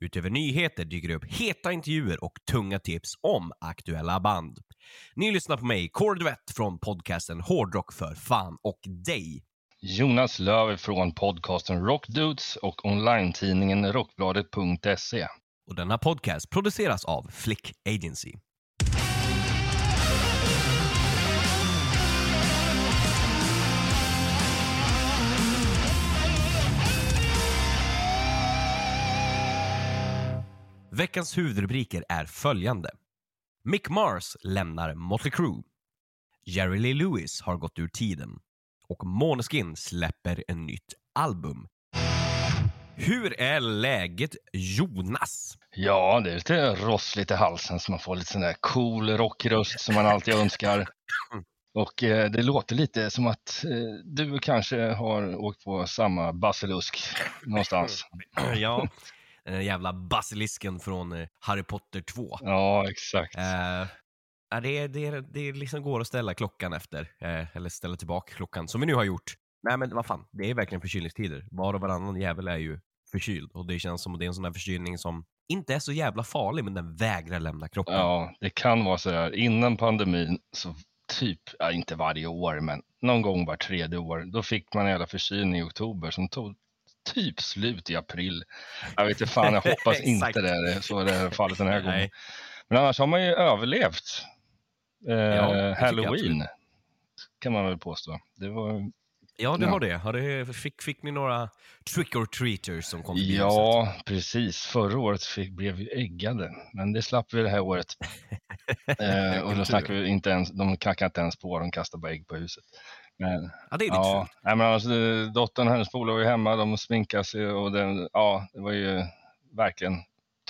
Utöver nyheter dyker det upp heta intervjuer och tunga tips om aktuella band. Ni lyssnar på mig, Kordvett från podcasten Hårdrock för fan och dig. Jonas Löv från podcasten Rockdudes och online-tidningen rockbladet.se. Och denna podcast produceras av Flick Agency. Veckans huvudrubriker är följande. Mick Mars lämnar Motley Crue. Jerry Lee Lewis har gått ur tiden. Och Måneskin släpper en nytt album. Hur är läget Jonas? Ja, det är lite rossligt i halsen så man får lite sån där cool rockröst som man alltid önskar. Och eh, det låter lite som att eh, du kanske har åkt på samma basilusk någonstans. ja, den där jävla basilisken från eh, Harry Potter 2. Ja, exakt. Eh, ja, det, det, det liksom går att ställa klockan efter, eh, eller ställa tillbaka klockan, som vi nu har gjort. Nej men vad fan, det är verkligen förkylningstider. Var och varannan jävel är ju förkyld och det känns som att det är en sån där förkylning som inte är så jävla farlig, men den vägrar lämna kroppen. Ja, det kan vara så här. Innan pandemin, så typ, ja, inte varje år, men någon gång var tredje år, då fick man en jävla förkylning i oktober som tog typ slut i april. Jag vet inte fan, jag hoppas inte det är så det är fallet den här gången. Nej. Men annars har man ju överlevt eh, jag Halloween, kan man väl påstå. Det var, Ja, du Ja. har det. Har det fick, fick ni några trick or treaters som kom huset? ja, precis. Förra året fick, blev vi äggade, men det slapp vi det här året. eh, och då snackar vi inte ens, de knackar inte ens på, de kastar bara ägg på huset. Men, Ja, det är lite ja, fult. nej, men alltså, dottern och hennes polare var ju hemma, de sminkade sig och den, ja, det var ju verkligen,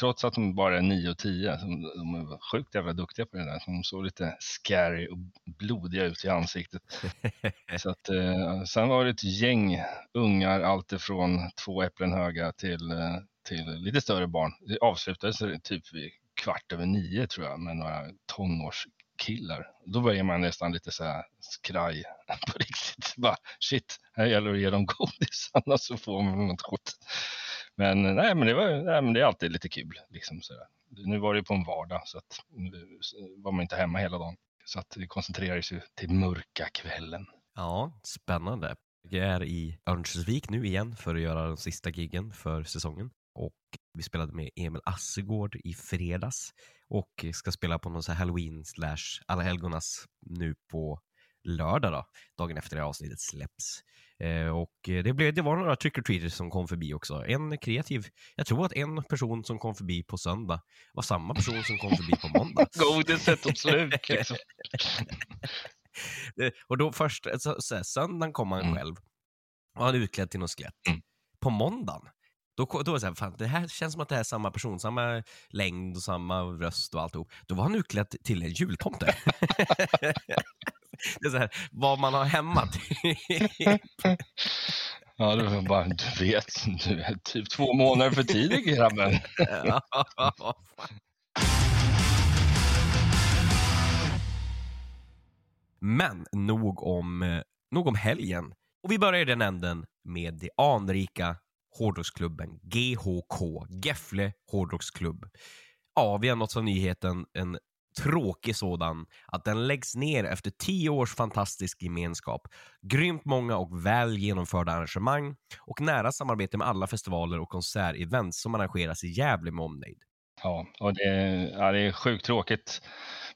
trots att de bara är 9 och 10, så de, de är sjukt jävla duktiga på det där. De såg lite scary och blodiga ut i ansiktet. Så att, eh, sen var det ett gäng ungar, allt ifrån två äpplen höga till, eh, till lite större barn. Det avslutades typ vid kvart över nio tror jag med några tonårskillar. Då börjar man nästan lite så här skraj på riktigt. Bara, shit, här gäller det att ge dem godis annars så får man något skit. Men nej, men det, var, nej, men det är alltid lite kul. Liksom, så där. Nu var det ju på en vardag så att nu var man inte hemma hela dagen. Så att det koncentrerades ju till mörka kvällen. Ja, spännande. Jag är i Örnsköldsvik nu igen för att göra den sista giggen för säsongen. Och vi spelade med Emil Assegård i fredags och ska spela på någon så halloween slash alla helgonas nu på lördag då, dagen efter det här avsnittet släpps. Eh, och det, blev, det var några trick or treaters som kom förbi också. En kreativ, jag tror att en person som kom förbi på söndag var samma person som kom förbi på måndag. Godiset tog slut liksom. Och då först, så, så här, söndagen kom han Mm. själv och han är utklädd till något skelett. Mm. På måndagen, då, då var det så här, fan, det här känns som att det här är samma person, samma längd och samma röst och alltihop. Då var han utklädd till en jultomte. det är så här, vad man har hemma. Ja, det var bara, du vet, du är typ två månader för tidig grabben. Men nog om, eh, nog om helgen. Och vi börjar i den änden med det anrika hårdrocksklubben GHK, Gefle Hårdrocksklubb. Ja, vi har nått av nyheten, en tråkig sådan, att den läggs ner efter tio års fantastisk gemenskap. Grymt många och väl genomförda arrangemang och nära samarbete med alla festivaler och konsertevent som arrangeras i Gävle med omnejd. Ja, och det, är- ja, det är sjukt tråkigt.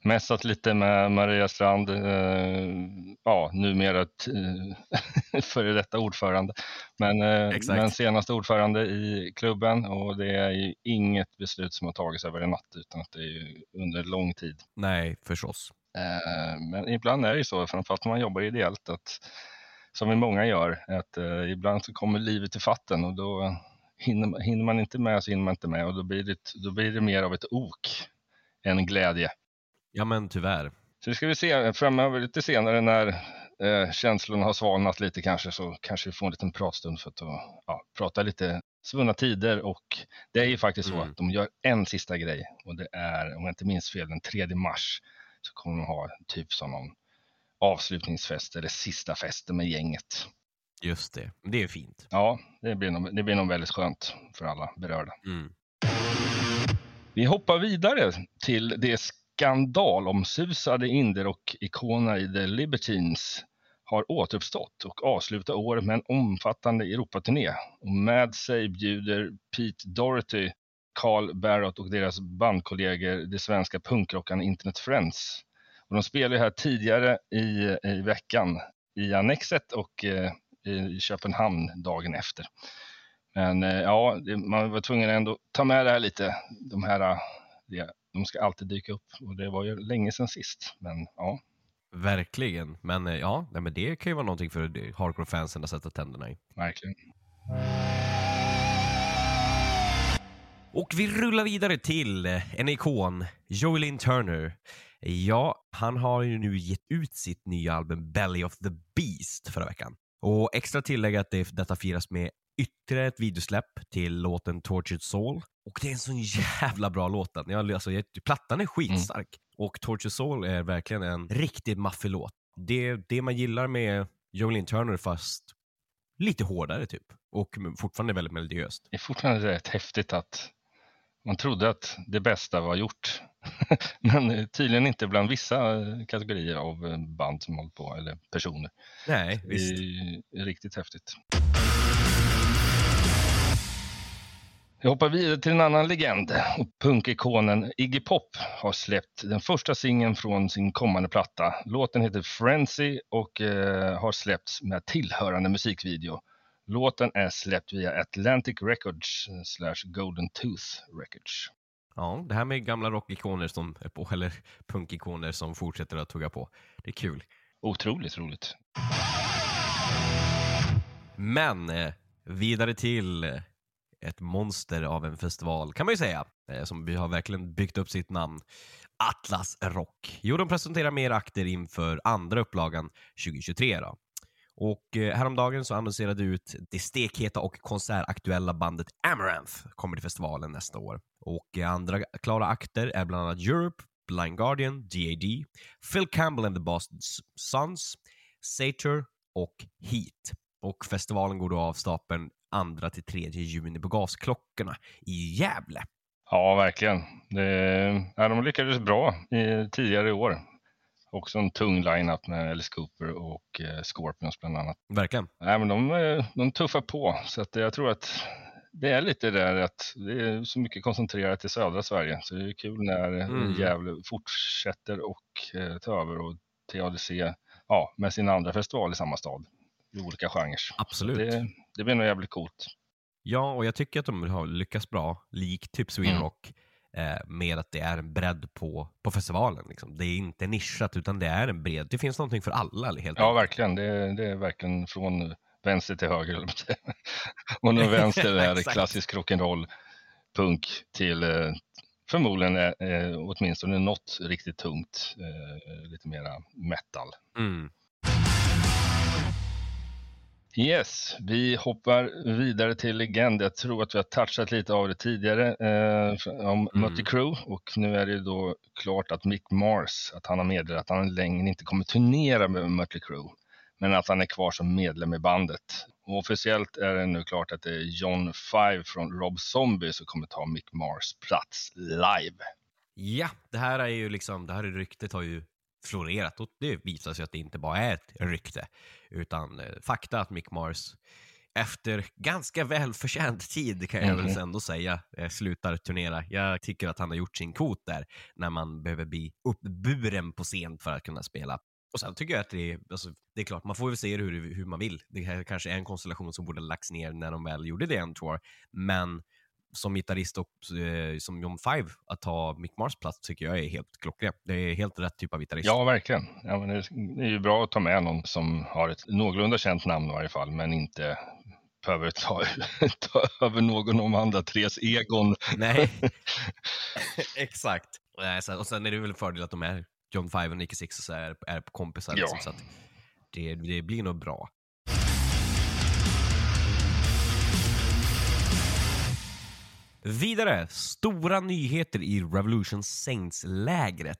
Mässat lite med Maria Strand, eh, ja, numera t- före detta ordförande, men, eh, men senaste ordförande i klubben och det är ju inget beslut som har tagits över en natt utan att det är under lång tid. Nej, förstås. Eh, Men ibland är det ju så, framförallt när man jobbar ideellt, att som vi många gör, att eh, ibland så kommer livet i fatten och då hinner, hinner man inte med så hinner man inte med och då blir det, då blir det mer av ett ok än glädje. Ja, men tyvärr. Så ska vi se framöver lite senare när eh, känslorna har svalnat lite kanske så kanske vi får en liten pratstund för att ja, prata lite svunna tider och det är ju faktiskt så Mm. att de gör en sista grej och det är, om jag inte minns fel, den 3 mars så kommer de ha typ som någon avslutningsfest eller sista festen med gänget. Just det, det är fint. Ja, det blir nog, det blir nog väldigt skönt för alla berörda. Mm. Vi hoppar vidare till det skandalomsusade indie-rock-ikonerna i The Libertines har återuppstått och avslutar året med en omfattande Europaturné. Och med sig bjuder Pete Doherty, Carl Barrott och deras bandkollegor, de svenska punkrockarna Internet Friends. Och de spelade här tidigare i, i veckan i Annexet och eh, i Köpenhamn dagen efter. Men eh, ja, man var tvungen ändå ta med det här lite. De här, eh, de ska alltid dyka upp och det var ju länge sedan sist. Men ja, Verkligen, men eh, ja, men det kan ju vara någonting för hardcore-fansen att sätta tänderna i. verkligen. Och vi rullar vidare till en ikon, Joey Lynn Turner. Ja, han har ju nu gett ut sitt nya album Belly of the Beast förra veckan. Och extra tillägg att det, detta firas med ytterligare ett videosläpp till låten Tortured Soul. Och det är en sån jävla bra låt. Jag, alltså, jag, plattan är skitstark. Och Tortured Soul är verkligen en riktigt maffig låt. Det, det man gillar med Joey Lynn Turner fast lite hårdare typ. Och fortfarande väldigt melodiöst. Det är fortfarande rätt häftigt att man trodde att det bästa var gjort. Men tydligen inte bland vissa eh, kategorier av eh, band som håller på, eller personer. Nej, Det visst. är riktigt häftigt. Jag hoppar vidare till en annan legend. Och punkikonen Iggy Pop har släppt den första singeln från sin kommande platta. Låten heter Frenzy och eh, har släppts med tillhörande musikvideo. Låten är släppt via Atlantic Records eh, slash Golden Tooth Records. Ja, det här med gamla rockikoner som, eller punkikoner som fortsätter att tugga på. Det är kul. Otroligt roligt. Men eh, vidare till eh, ett monster av en festival kan man ju säga, som vi har verkligen byggt upp sitt namn. Atlas Rock. Jo, de presenterar mer akter inför andra upplagan 2023. Då. Och eh, häromdagen så annonserade ut det stekheta och konsertaktuella bandet Amaranth kommer till festivalen nästa år. Och eh, andra klara akter är bland annat Europe, Blind Guardian, DAD, Phil Campbell and the Boston Sons, Satyr och Heat. Och festivalen går då av stapeln 2 till 3 juni på Gasklockorna i Gävle. Ja, verkligen. Det, eh, ja, de lyckades bra i, tidigare i år. Också en tung line-up med Alice Cooper och eh, Scorpions bland annat. Verkligen. Nej, men de, eh, de tuffar på, så att jag tror att det är lite där att det är så mycket koncentrerat till södra Sverige. Så det är kul när Mm. mm. Gävle fortsätter och eh, ta över och TADC ja, med sin andra festival i samma stad i olika genrer. Absolut. Det, det blir nog jävligt coolt. Ja, och jag tycker att de har lyckats bra, likt typ Sweden Mm. Rock, eh, med att det är en bredd på, på festivalen. Liksom. Det är inte nischat, utan det är en bredd. Det finns någonting för alla helt Ja, enkelt. verkligen. Det, det är verkligen från vänster till höger. Och nu vänster är klassisk rock'n'roll, punk till eh, förmodligen eh, eh, åtminstone något riktigt tungt, eh, lite mera metal. Mm. Yes, vi hoppar vidare till legend. Jag tror att vi har touchat lite av det tidigare eh, om Mm. Mötley Crüe och nu är det då klart att Mick Mars, att han har meddelat att han längre inte kommer turnera med Mötley Crüe, men att han är kvar som medlem i bandet. Och officiellt är det nu klart att det är John Five från Rob Zombie som kommer ta Mick Mars plats live. Ja, det här är ju liksom, det här ryktet har ju florerat och det visar sig att det inte bara är ett rykte, utan eh, fakta att Mick Mars efter ganska välförtjänt tid kan jag väl Mhm. ändå säga, eh, slutar turnera. Jag tycker att han har gjort sin kvot där, när man behöver bli uppburen på scen för att kunna spela. Och sen tycker jag att det är, alltså, det är klart, man får väl se det hur, hur man vill. Det här kanske är en konstellation som borde lagts ner när de väl gjorde det en tour, men som gitarrist och eh, som John Five att ta Mick Mars plats tycker jag är helt klockren. Det är helt rätt typ av gitarrist. Ja, verkligen. Ja, men det är ju bra att ta med någon som har ett någorlunda känt namn i varje fall, men inte behöver ta, ta över någon av de andra tres egon. Nej, exakt. Och sen är det väl en fördel att de är John Five och Nicky Six och så är, är kompisar. Ja. Liksom, så att det, det blir nog bra. Vidare, stora nyheter i Revolution Saints-lägret.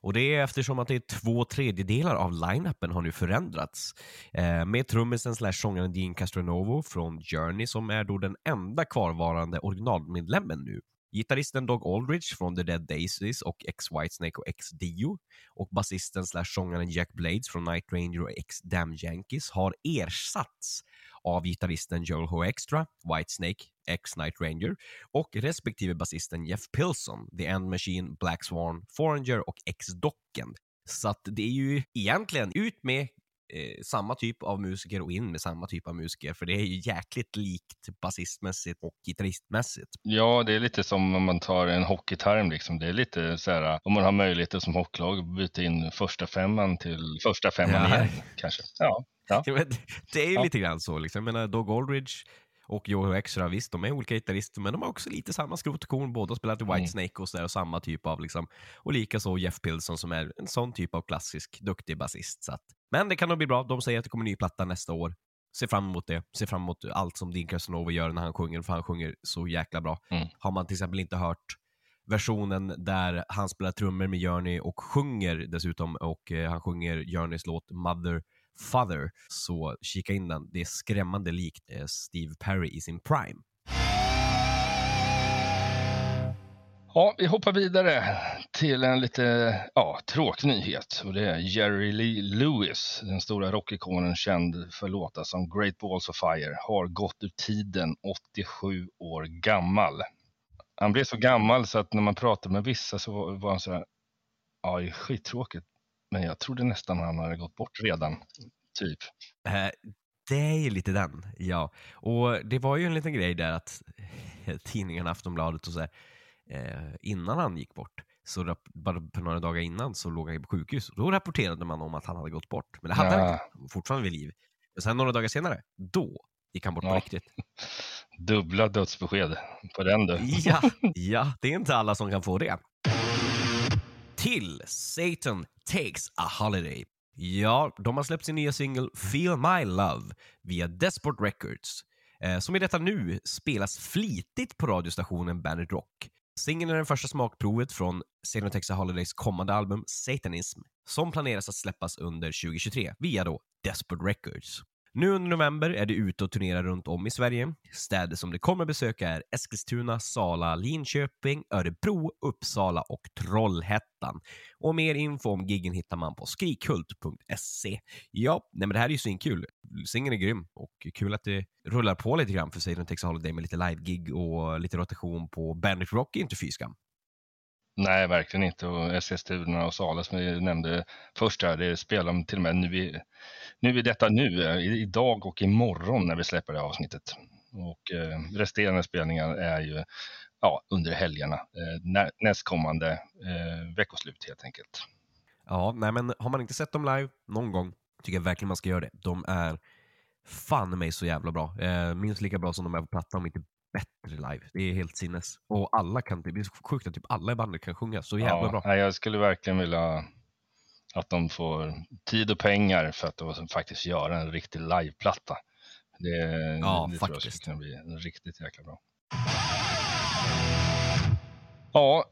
Och det är eftersom att det är två tredjedelar av line-upen har nu förändrats. Eh, med trummisen slash sångaren Dean Castronovo från Journey som är då den enda kvarvarande originalmedlemmen nu. Gitarristen Dog Aldridge från The Dead Daisies och X Whitesnake och X Dio och basisten slash sångaren Jack Blades från Night Ranger och X Damn Yankees har ersatts av gitarristen Joel Hoextra, Whitesnake, X Night Ranger och respektive basisten Jeff Pilson, The End Machine, Black Swan, Foreigner och X-Docken. Så att det är ju egentligen ut med eh, samma typ av musiker och in med samma typ av musiker, för det är ju jäkligt likt basistmässigt och gitarristmässigt. Ja, det är lite som om man tar en hockeyterm. Liksom. Det är lite så här, om man har möjlighet som hockeylag att byta in första femman till första femman Ja. igen, kanske. Ja, ja. Det är ju Ja. lite grann så. Liksom. Jag menar, Doug Aldridge och Joe Extra, visst, de är olika gitarrister, men de har också lite samma skrot och korn. Båda har spelat i Mm. Whitesnake och, så där, och samma typ av, liksom, och likaså Jeff Pilson som är en sån typ av klassisk, duktig basist. Så att, men det kan nog bli bra. De säger att det kommer ny platta nästa år. Se fram emot det. Se fram emot allt som Dean Casanova gör när han sjunger, för han sjunger så jäkla bra. Mm. Har man till exempel inte hört versionen där han spelar trummor med Journey och sjunger dessutom, och eh, han sjunger Journeys låt Mother Father, så kika in den. Det är skrämmande likt eh, Steve Perry i sin prime. Ja, vi hoppar vidare till en lite ja, tråkig nyhet. Och det är Jerry Lee Lewis, den stora rockikonen känd för låtar som Great Balls of Fire, har gått ur tiden 87 år gammal. Han blev så gammal så att när man pratade med vissa så var han så här, ja det är skittråkigt, men jag trodde nästan han hade gått bort redan, typ. Eh, det är ju lite den, ja. Och det var ju en liten grej där att tidningen Aftonbladet och så här, eh, innan han gick bort, så bara på några dagar innan så låg han på sjukhus. Då rapporterade man om att han hade gått bort. Men det hade Ja. inte. Han var fortfarande vid liv. Men sen några dagar senare, då gick han bort på Ja. riktigt. Dubbla dödsbesked på den du. Ja, ja, det är inte alla som kan få det. Till Satan Takes a Holiday. Ja, de har släppt sin nya singel Feel My Love via Desport Records, eh, som i detta nu spelas flitigt på radiostationen Bandit Rock. Singeln är det första smakprovet från Satan Takes a Holidays kommande album Satanism, som planeras att släppas under 2023 via då Desport Records. Nu under november är det ute och turnerar runt om i Sverige. Städer som det kommer besöka är Eskilstuna, Sala, Linköping, Örebro, Uppsala och Trollhättan. Och mer info om giggen hittar man på skrikhult.se. Ja, nej men det här är ju svinkul. Singeln är grym och kul att det rullar på lite grann för Satan Texas Holiday med lite live-gig och lite rotation på Bandit Rock är inte fy skam. Nej, verkligen inte. Och SS-turerna och Sala som vi nämnde först här, det spelar de till och med nu i, nu i detta nu, eh, idag och imorgon när vi släpper det här avsnittet. Och eh, resterande spelningar är ju ja, under helgerna, eh, nä, nästkommande eh, veckoslut helt enkelt. Ja, nej men har man inte sett dem live någon gång tycker jag verkligen man ska göra det. De är fan mig så jävla bra. Eh, minst lika bra som de är på platta, om inte bättre live. Det är helt sinnes. Och alla kan, det är så sjukt att typ alla i bandet kan sjunga så jävla ja, bra. Jag skulle verkligen vilja att de får tid och pengar för att faktiskt göra en riktig liveplatta. Det, Ja, det tror jag faktiskt. skulle kunna bli riktigt jäkla bra. Ja,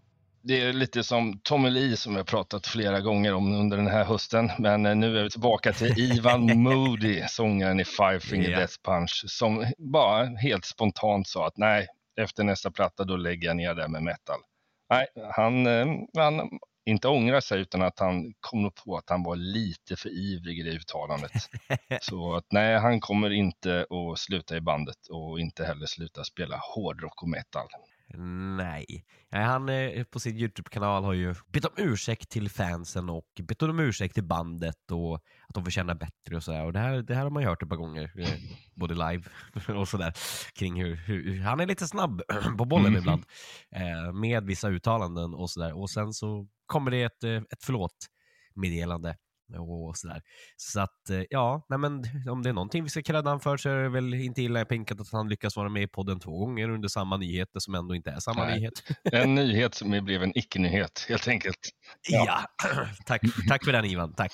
det är lite som Tommy Lee som jag pratat flera gånger om under den här hösten. Men eh, nu är vi tillbaka till Ivan Moody, sångaren i Five Finger Ja. Death Punch, som bara helt spontant sa att nej, efter nästa platta då lägger jag ner det med metal. Nej, han, eh, han inte ångrar sig utan att han kom på att han var lite för ivrig i det uttalandet. Så att nej, han kommer inte att sluta i bandet och inte heller sluta spela hårdrock och metal. Nej. Nej, han eh, på sin YouTube-kanal har ju bett om ursäkt till fansen och bett om ursäkt till bandet och att de förtjänar bättre och sådär. Och det här, det här har man ju hört ett par gånger, eh, både live och sådär, kring hur, hur han är lite snabb på bollen Mhm. ibland eh, med vissa uttalanden och sådär. Och sen så kommer det ett, ett förlåt-meddelande och sådär. Så att, eh, ja, nej men om det är någonting vi ska credda han för så är det väl inte illa pinkat att han lyckas vara med i podden två gånger under samma nyheter som ändå inte är samma Nej. nyhet. En nyhet som blev en icke-nyhet helt enkelt. Ja, Ja. tack, tack för den Ivan, tack.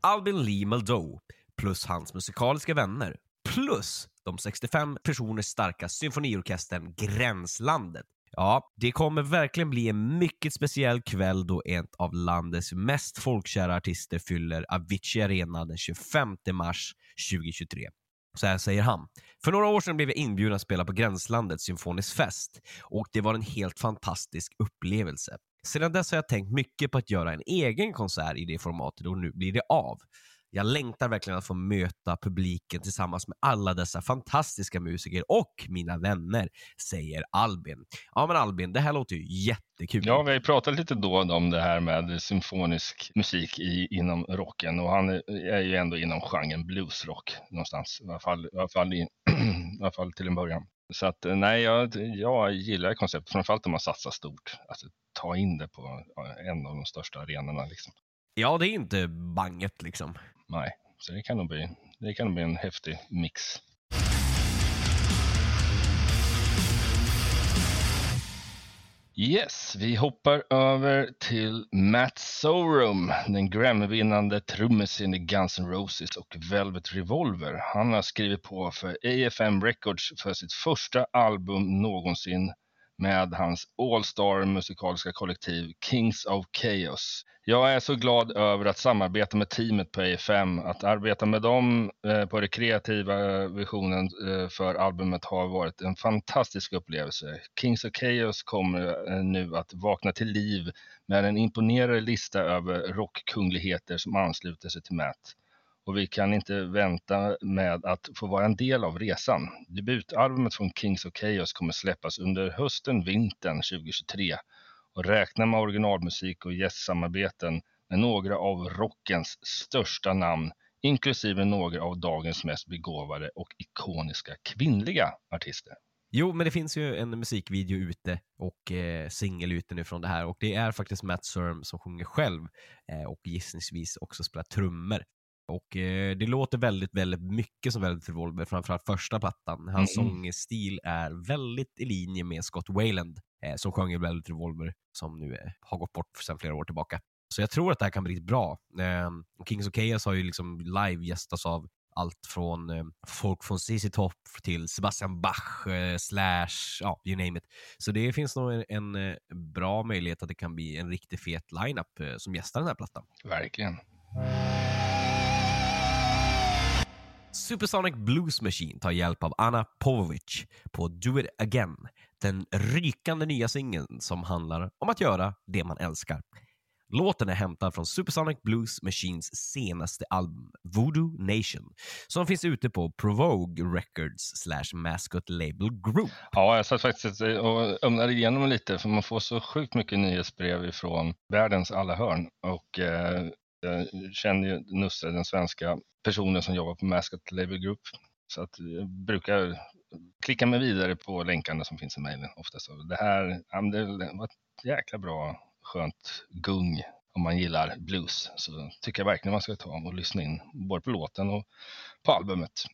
Albin Lee Muldoe plus hans musikaliska vänner plus de 65 personer starka symfoniorkestern Gränslandet. Ja, det kommer verkligen bli en mycket speciell kväll då en av landets mest folkkära artister fyller Avicii Arena den 25 mars 2023. Så här säger han. För några år sedan blev jag inbjuden att spela på Gränslandet symfonisk fest och det var en helt fantastisk upplevelse. Sedan dess har jag tänkt mycket på att göra en egen konsert i det formatet och nu blir det av. Jag längtar verkligen att få möta publiken tillsammans med alla dessa fantastiska musiker och mina vänner, säger Albin. Ja men Albin, det här låter ju jättekul. Ja, vi har ju pratat lite då om det här med symfonisk musik i, inom rocken och han är ju ändå inom genren bluesrock någonstans, i alla fall, i alla fall, i, i alla fall till en början. Så att eh, nej, jag, jag gillar konceptet, framförallt om man satsar stort. Alltså ta in det på en av de största arenorna. Liksom. Ja, det är inte banget liksom. Nej, så det kan nog bli, det kan nog bli en häftig mix. Yes, vi hoppar över till Matt Sorum, den Grammy-vinnande trummisen i Guns N' Roses och Velvet Revolver. Han har skrivit på för AFM Records för sitt första album någonsin med hans All-Star musikaliska kollektiv Kings of Chaos. Jag är så glad över att samarbeta med teamet på AFM. Att arbeta med dem eh, på den kreativa eh, visionen eh, för albumet har varit en fantastisk upplevelse. Kings of Chaos kommer nu att vakna till liv med en imponerande lista över rockkungligheter som ansluter sig till Matt och vi kan inte vänta med att få vara en del av resan. Debutalbumet från Kings of Chaos kommer släppas under hösten, vintern 2023 och räkna med originalmusik och gästsamarbeten med några av rockens största namn, inklusive några av dagens mest begåvade och ikoniska kvinnliga artister. Jo, men det finns ju en musikvideo ute och eh, singel ute nu från det här och det är faktiskt Matt Serm som sjunger själv eh, och gissningsvis också spelar trummor. Och eh, det låter väldigt, väldigt mycket som Velvet Revolver, framförallt första plattan. Hans mm. sångstil är väldigt i linje med Scott Wayland eh, som sjöng i Velvet Revolver, som nu eh, har gått bort sedan flera år tillbaka. Så jag tror att det här kan bli bra. Eh, Kings of Chaos har ju liksom live gästats av allt från eh, folk från ZZ Top till Sebastian Bach, eh, Slash, ja, you name it. Så det finns nog en, en eh, bra möjlighet att det kan bli en riktigt fet lineup eh, som gästar den här plattan. Verkligen. Supersonic Blues Machine tar hjälp av Anna Povovic på Do It Again, den rykande nya singeln som handlar om att göra det man älskar. Låten är hämtad från Supersonic Blues Machines senaste album, Voodoo Nation, som finns ute på Provogue Records slash Mascot Label Group. Ja, jag satt faktiskt och ömnade igenom lite, för man får så sjukt mycket nyhetsbrev ifrån världens alla hörn. Och eh, jag känner ju Nusse, den svenska personen som jobbar på Mascot Label Group. Så att jag brukar klicka mig vidare på länkarna som finns i mejlen oftast. Det här det var ett jäkla bra skönt gung om man gillar blues. Så tycker jag verkligen man ska ta och lyssna in både på låten och på albumet.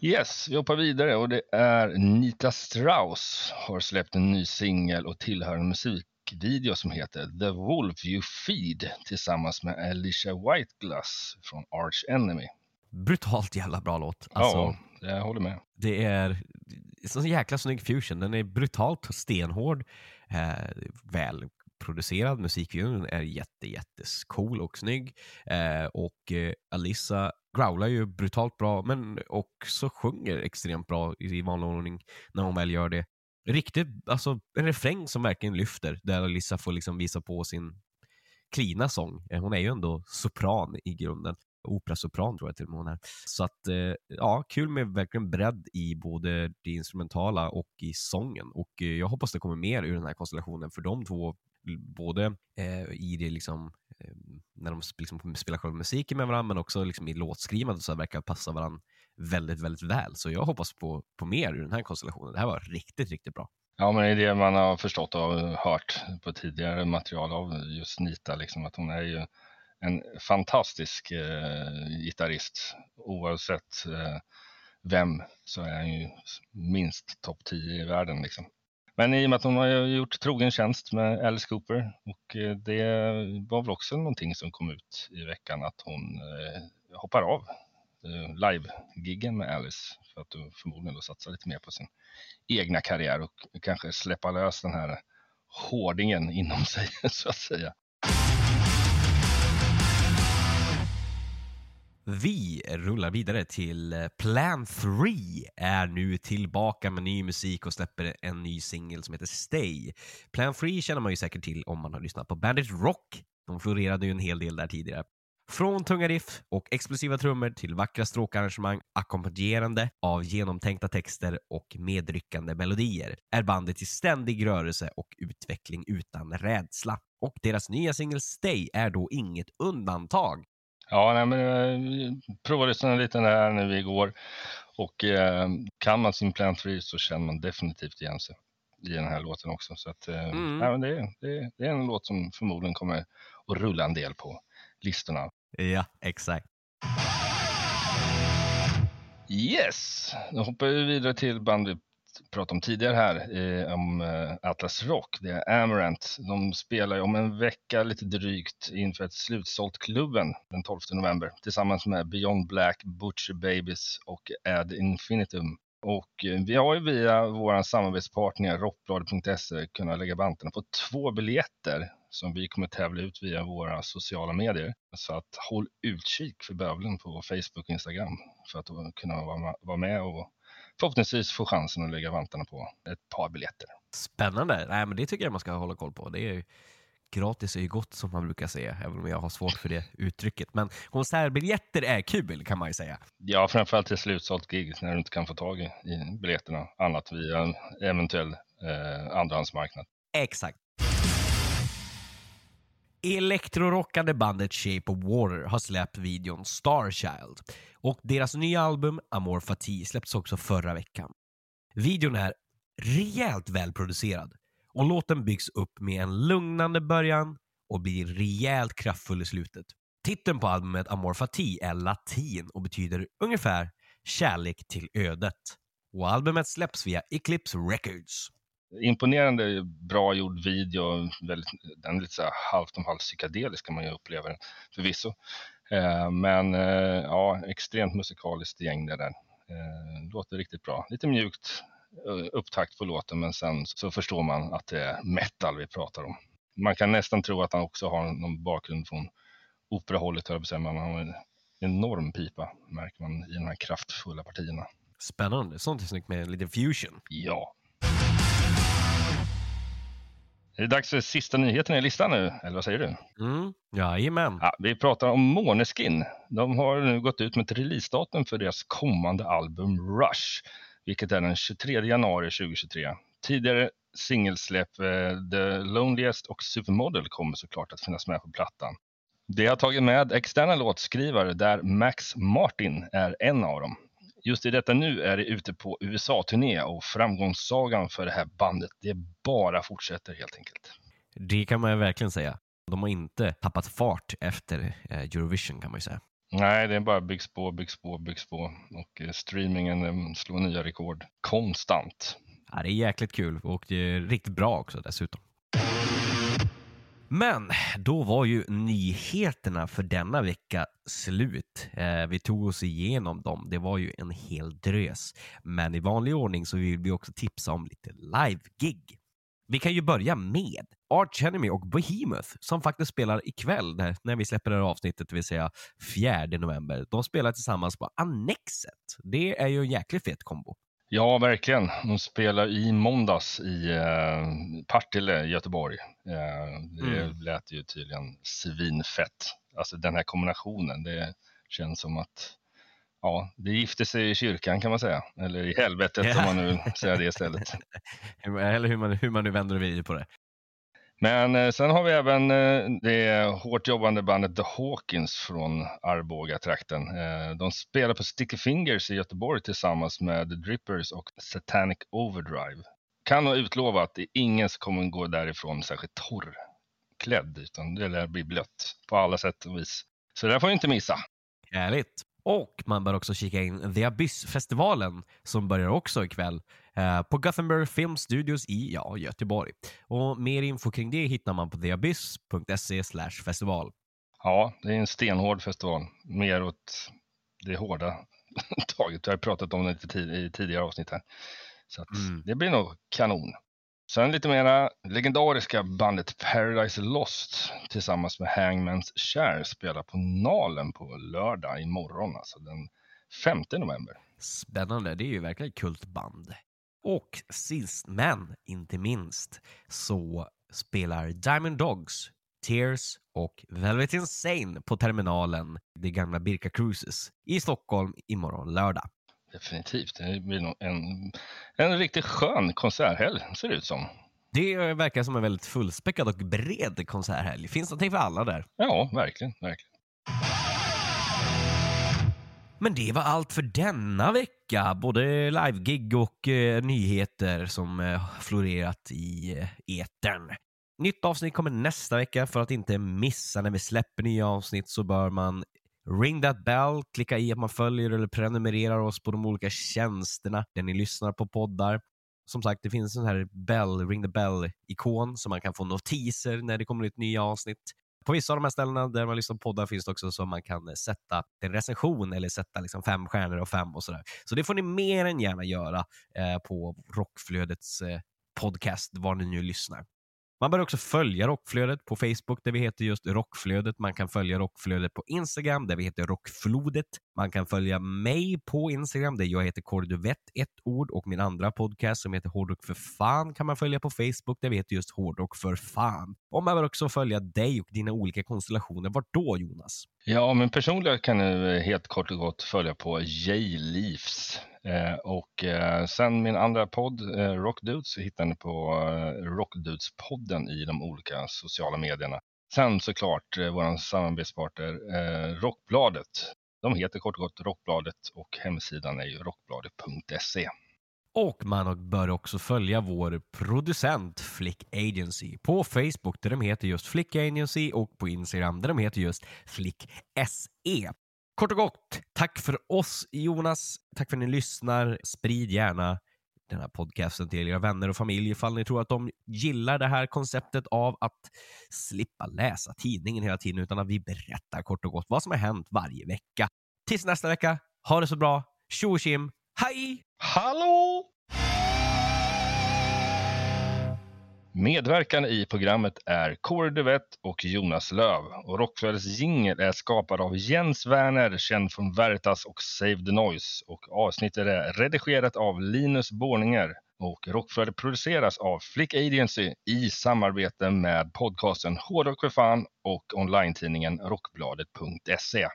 Yes, vi hoppar vidare och det är Nita Strauss har släppt en ny singel och tillhörande musik musikvideo som heter The Wolf You Feed tillsammans med Alicia Whiteglass från Arch Enemy. Brutalt jävla bra låt. Alltså, ja, jag håller med. Det är en jäkla snygg fusion. Den är brutalt stenhård, eh, väl producerad. Musikvideon är jätte, jättecool och snygg. Eh, och eh, Alissa growlar ju brutalt bra, men också sjunger extremt bra i vanlig ordning när hon väl gör det riktigt, alltså en refräng som verkligen lyfter, där Alissa får liksom visa på sin klina sång. Eh, hon är ju ändå sopran i grunden. Operasopran tror jag till och med hon är. Så att, eh, ja, kul med verkligen bredd i både det instrumentala och i sången. Och eh, jag hoppas det kommer mer ur den här konstellationen, för de två, både eh, i det liksom, eh, när de liksom spelar själva musiken med varandra, men också liksom i låtskrivandet så verkar passa varandra väldigt, väldigt väl. Så jag hoppas på, på mer ur den här konstellationen. Det här var riktigt, riktigt bra. Ja, men det är det man har förstått och hört på tidigare material av just Nita, liksom, att hon är ju en fantastisk eh, gitarrist. Oavsett eh, vem så är han ju minst topp 10 i världen. Liksom. Men i och med att hon har gjort trogen tjänst med Alice Cooper och eh, det var väl också någonting som kom ut i veckan att hon eh, hoppar av eh, live-giggen med Alice för att du förmodligen då satsar lite mer på sin egna karriär och kanske släppa lös den här hårdingen inom sig så att säga. Vi rullar vidare till eh, Plan 3 är nu tillbaka med ny musik och släpper en ny singel som heter Stay. Plan 3 känner man ju säkert till om man har lyssnat på Bandit Rock. De florerade ju en hel del där tidigare. Från tunga riff och explosiva trummor till vackra stråkarrangemang ackompanjerande av genomtänkta texter och medryckande melodier är bandet i ständig rörelse och utveckling utan rädsla. Och deras nya singel Stay är då inget undantag. Ja, nej, men jag provade lyssna lite där nu igår och eh, kan man sin Plant 3 så känner man definitivt igen sig i den här låten också. Så att, eh, Mm. nej, men det, det, det är en låt som förmodligen kommer att rulla en del på listorna. Ja, exakt. Yes, då hoppar vi vidare till band pratat pratade om tidigare här, eh, om eh, Atlas Rock. Det är Amarant. De spelar ju om en vecka lite drygt inför ett slutsålt klubben den 12 november tillsammans med Beyond Black, Butcher Babies och Ad Infinitum. Och eh, vi har ju via vår samarbetspartner rockbladet.se kunnat lägga banten på två biljetter som vi kommer tävla ut via våra sociala medier. Så att håll utkik för bövlen på Facebook och Instagram för att kunna vara med och förhoppningsvis få chansen att lägga vantarna på ett par biljetter. Spännande. Nej, men det tycker jag man ska hålla koll på. Det är ju, gratis är ju gott som man brukar säga, även om jag har svårt för det uttrycket. Men konsertbiljetter är kul kan man ju säga. Ja, framförallt till slutsålt gig när du inte kan få tag i, biljetterna annat via en eventuell eh, andrahandsmarknad. Exakt. Elektrorockande bandet Shape of Water har släppt videon Starchild och deras nya album Amor Fati släpptes också förra veckan. Videon är rejält välproducerad och låten byggs upp med en lugnande början och blir rejält kraftfull i slutet. Titeln på albumet Amor Fati är latin och betyder ungefär kärlek till ödet. Och albumet släpps via Eclipse Records. Imponerande bra gjord video, väldigt, den är lite så här halvt om halvt psykedelisk kan man ju uppleva den förvisso. Eh, men eh, ja, extremt musikaliskt gäng det där. Eh, låter riktigt bra. Lite mjukt eh, upptakt på låten men sen så förstår man att det är metal vi pratar om. Man kan nästan tro att han också har någon bakgrund från operahållet, höll jag han har en enorm pipa märker man i de här kraftfulla partierna. Spännande. Sånt är snyggt med lite fusion. Ja. Är det dags för sista nyheten i listan nu, eller vad säger du? Mm, jajamän. Ja, vi pratar om Måneskin. De har nu gått ut med ett releasedatum för deras kommande album Rush, vilket är den 23 januari 2023. Tidigare singelsläpp eh, The Loneliest och Supermodel kommer såklart att finnas med på plattan. Det har tagit med externa låtskrivare där Max Martin är en av dem. Just i detta nu är det ute på USA-turné och framgångssagan för det här bandet, det bara fortsätter helt enkelt. Det kan man ju verkligen säga. De har inte tappat fart efter eh, Eurovision kan man ju säga. Nej, det är bara byggs på, byggs på, byggs på och eh, streamingen eh, slår nya rekord konstant. Ja, det är jäkligt kul och det är riktigt bra också dessutom. Men då var ju nyheterna för denna vecka slut. Eh, vi tog oss igenom dem. Det var ju en hel drös. Men i vanlig ordning så vill vi också tipsa om lite live-gig. Vi kan ju börja med Arch Enemy och Behemoth som faktiskt spelar ikväll när, vi släpper det här avsnittet, det vill säga 4 november. De spelar tillsammans på Annexet. Det är ju en jäkligt fet kombo. Ja, verkligen. De spelar i måndags i eh, Partille, Göteborg. Eh, det Mm. lät ju tydligen svinfett. Alltså den här kombinationen, det känns som att ja, det gifte sig i kyrkan kan man säga. Eller i helvetet Ja. om man nu säga det istället. Eller hur man, hur man nu vänder och vrider på det. Men eh, sen har vi även eh, det hårt jobbande bandet The Hawkins från Arboga-trakten. Eh, de spelar på Sticky Fingers i Göteborg tillsammans med The Drippers och Satanic Overdrive. Kan nog utlova att det är ingen som kommer gå därifrån särskilt torrklädd, utan det lär bli blött på alla sätt och vis. Så det där får ni inte missa. Härligt. Och man bör också kika in The Abyss-festivalen som börjar också ikväll på Gothenburg Film Studios i ja, Göteborg. Och mer info kring det hittar man på theabyss.se festival. Ja, det är en stenhård festival. Mer åt det hårda taget. Vi har pratat om det i tidigare avsnitt här. Så att Mm. det blir nog kanon. Sen lite mera legendariska bandet Paradise Lost tillsammans med Hangman's Share spelar på Nalen på lördag imorgon, alltså den 5 november. Spännande, det är ju verkligen ett kultband. Och sist men inte minst så spelar Diamond Dogs, Tears och Velvet Insane på terminalen, det gamla Birka Cruises, i Stockholm imorgon lördag. Definitivt, det blir en, en riktigt skön konserthelg ser det ut som. Det verkar som en väldigt fullspäckad och bred konserthelg. Finns någonting för alla där. Ja, verkligen, verkligen. Men det var allt för denna vecka. Både livegig och eh, nyheter som eh, florerat i eh, etern. Nytt avsnitt kommer nästa vecka. För att inte missa när vi släpper nya avsnitt så bör man ring that bell, klicka i att man följer eller prenumererar oss på de olika tjänsterna där ni lyssnar på poddar. Som sagt, det finns en sån här bell, ring the bell-ikon så man kan få notiser när det kommer ut nya avsnitt. På vissa av de här ställena där man lyssnar på poddar finns det också så man kan eh, sätta en recension eller sätta liksom fem stjärnor och fem och sådär. Så det får ni mer än gärna göra eh, på Rockflödets eh, podcast, var ni nu lyssnar. Man bör också följa Rockflödet på Facebook där vi heter just Rockflödet. Man kan följa Rockflödet på Instagram där vi heter Rockflodet. Man kan följa mig på Instagram där jag heter Korduvett, ett ord, och min andra podcast som heter Hårdrock för fan kan man följa på Facebook där vi heter just Hårdrock för fan. Och man bör också följa dig och dina olika konstellationer. Vart då Jonas? Ja, men personligen kan du helt kort och gott följa på J-Leafs. Eh, och eh, sen min andra podd, eh, Rockdudes, hittar ni på eh, Rockdudes-podden i de olika sociala medierna. Sen såklart eh, vår samarbetspartner eh, Rockbladet. De heter kort och gott Rockbladet och hemsidan är ju rockbladet.se. Och man bör också följa vår producent Flick Agency på Facebook där de heter just Flick Agency och på Instagram där de heter just Flick SE. Kort och gott, tack för oss Jonas. Tack för att ni lyssnar. Sprid gärna den här podcasten till era vänner och familj ifall ni tror att de gillar det här konceptet av att slippa läsa tidningen hela tiden utan att vi berättar kort och gott vad som har hänt varje vecka. Tills nästa vecka, ha det så bra. Tjo och tjim, hej! Hallå! Medverkande i programmet är Kåre Duvett och Jonas Löv. Och Rockflödets jingel är skapad av Jens Werner, känd från Veritas och Save the Noise. Och avsnittet är redigerat av Linus Borninger. Och Rockflödet produceras av Flick Agency i samarbete med podcasten Hårdrock för fan och online-tidningen Rockbladet.se.